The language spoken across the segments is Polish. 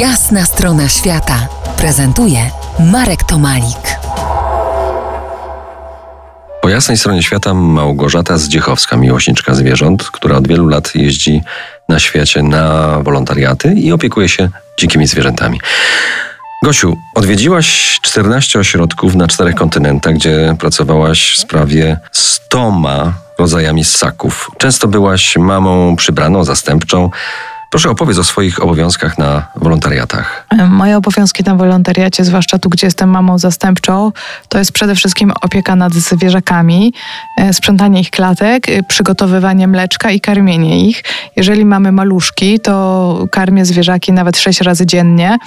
Jasna strona świata prezentuje Marek Tomalik. Po jasnej stronie świata Małgorzata Zdziechowska, miłośniczka zwierząt, która od wielu lat jeździ na świecie na wolontariaty i opiekuje się dzikimi zwierzętami. Gosiu, odwiedziłaś 14 ośrodków na czterech kontynentach, gdzie pracowałaś w sprawie 100 rodzajami ssaków. Często byłaś mamą przybraną, zastępczą. Proszę opowiedz o swoich obowiązkach na wolontariatach. Moje obowiązki na wolontariacie, zwłaszcza tu, gdzie jestem mamą zastępczą, to jest przede wszystkim opieka nad zwierzakami, e, sprzątanie ich klatek, e, przygotowywanie mleczka i karmienie ich. Jeżeli mamy maluszki, to karmię zwierzaki nawet sześć razy dziennie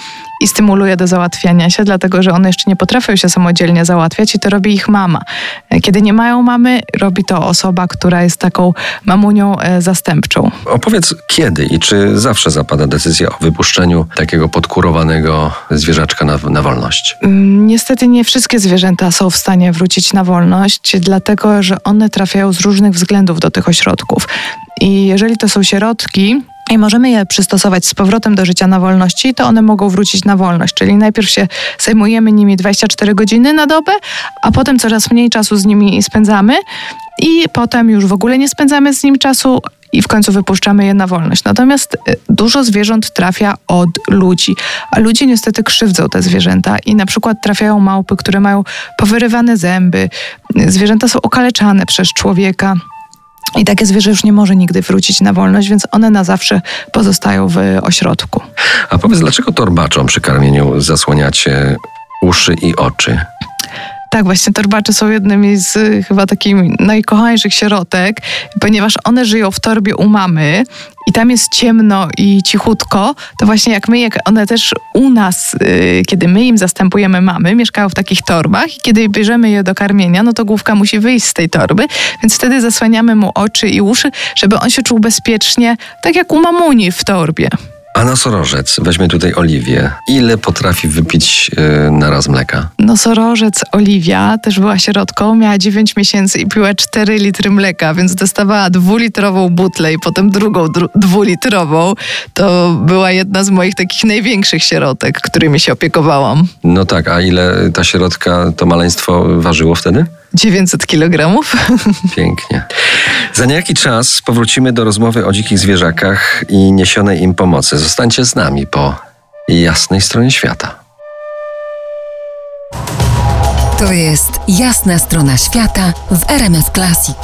i stymuluję do załatwiania się, dlatego że one jeszcze nie potrafią się samodzielnie załatwiać i to robi ich mama. E, kiedy nie mają mamy, robi to osoba, która jest taką mamunią zastępczą. Opowiedz kiedy i czy zawsze zapada decyzja o wypuszczeniu takiego podkurowanego zwierzaczka na, na wolność? Mm, niestety nie wszystkie zwierzęta są w stanie wrócić na wolność, dlatego że one trafiają z różnych względów do tych ośrodków. I jeżeli to są sierotki, i możemy je przystosować z powrotem do życia na wolności, to one mogą wrócić na wolność. Czyli najpierw się zajmujemy nimi 24 godziny na dobę, a potem coraz mniej czasu z nimi spędzamy i potem już w ogóle nie spędzamy z nim czasu, i w końcu wypuszczamy je na wolność. Natomiast y, dużo zwierząt trafia od ludzi, a ludzie niestety krzywdzą te zwierzęta i na przykład trafiają małpy, które mają powyrywane zęby, zwierzęta są okaleczane przez człowieka. I takie zwierzę już nie może nigdy wrócić na wolność, więc one na zawsze pozostają w ośrodku. A powiedz, dlaczego torbaczom przy karmieniu zasłaniacie uszy i oczy? Tak, właśnie torbacze są jednymi z y, chyba takich najkochańszych sierotek, ponieważ one żyją w torbie u mamy i tam jest ciemno i cichutko, to właśnie jak my, jak one też u nas, yy, kiedy my im zastępujemy mamy, mieszkają w takich torbach i kiedy bierzemy je do karmienia, no to główka musi wyjść z tej torby, więc wtedy zasłaniamy mu oczy i uszy, żeby on się czuł bezpiecznie, tak jak u mamuni w torbie. A nosorożec, weźmy tutaj Oliwię. Ile potrafi wypić yy, na raz mleka? Nosorożec Oliwia też była sierotką, miała 9 miesięcy i piła 4 litry mleka, więc dostawała dwulitrową butlę i potem drugą dwulitrową. To była jedna z moich takich największych sierotek, którymi się opiekowałam. No tak, a ile ta sierotka, to maleństwo ważyło wtedy? 900 kilogramów. Pięknie. Za niejaki czas powrócimy do rozmowy o dzikich zwierzakach i niesionej im pomocy. Zostańcie z nami po jasnej stronie świata. To jest jasna strona świata w RMS Classic.